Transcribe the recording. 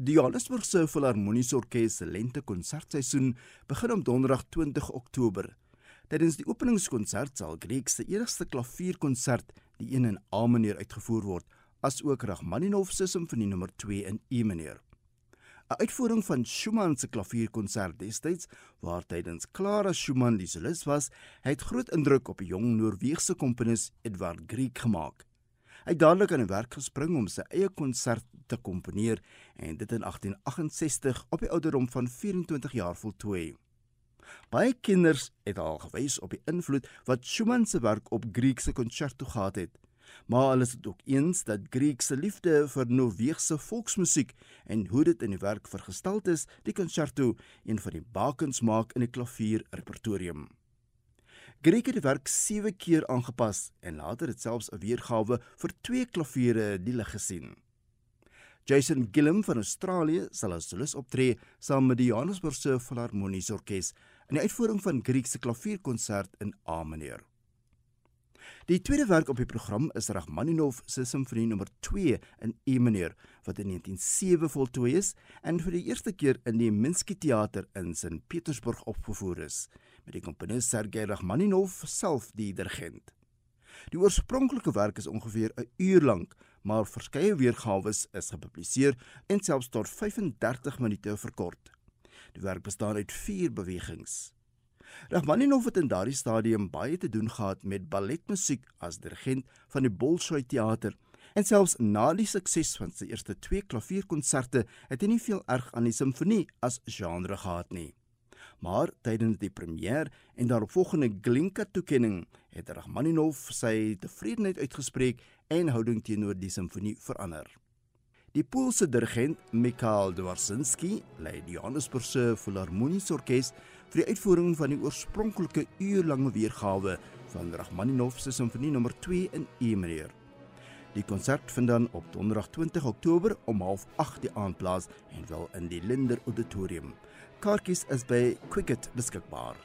Die Johannesburgse Filharmoniese Orkees se lente konsertseisoen begin op Donderdag 20 Oktober. Tydens die openingskonsert sal Grieg se enigste klavierkonsert, die een in A mineur uitgevoer word, asook Rachmaninov se simfonie nommer 2 in E mineur. 'n Uitvoering van Schumann se klavierkonsert destyds, waar tydens Clara Schumann die solis was, het groot indruk op die jong Noorse komponis Edvard Grieg gemaak. Hy het dadelik aan die werk gespring om sy eie konsert te komponeer en dit in 1868 op die ouderdom van 24 jaar voltooi. Baie kinders het al gewys op die invloed wat Schumann se werk op Grieg se konserto gehad het. Maar hulle is ook eens dat Grieg se liefde vir Noorse volksmusiek en hoe dit in die werk vergestel is, die konserto een van die bakens maak in die klavier Griek het die werk 7 keer aangepas en later het selfs 'n weergawe vir twee klaviere die lig gesien. Jason Gillum van Australië sal as solis optree saam met die Johannesburgse Filharmoniese Orkees in die uitvoering van Griek se klavierkonsert in A mineur. Die tweede werk op die program is Rachmaninov se simfonie nommer 2 in E mineur wat in 1907 voltooi is en vir die eerste keer in die Minsky Theater in Sint Petersburg opgevoer is met die komponis Sergei Rachmaninov self die dirigent. Die oorspronklike werk is ongeveer 'n uur lank, maar verskeie weergawe is gepubliseer en selfs tot 35 minute verkort. Die werk bestaan uit 4 bewegings. Rachmaninov het in daardie stadium baie te doen gehad met balletmusiek as dirigent van die Bolshoi Theater en selfs na die sukses van sy eerste 2 klavierkonserte het hy nie veel erg aan die simfonie as genre gehad nie. Maar tydens die premier en daaropvolgende Glinka toekenning het Rachmaninov sy tevredenheid uitgespreek en houding teenoor die simfonie verander. Die Poolse dirigent Mikhail Dworzinski lei die Johannesburgse Filharmoniese Orkees vir die uitvoering van die oorspronklike uurlange weergawe van Rachmaninov se simfonie nommer 2 in E mineur. Die konsert vind dan op Donderdag 20 Oktober om 08:30 die aand plaas en wel in die Linder Auditorium. Kaartjies is by Quicket beskikbaar.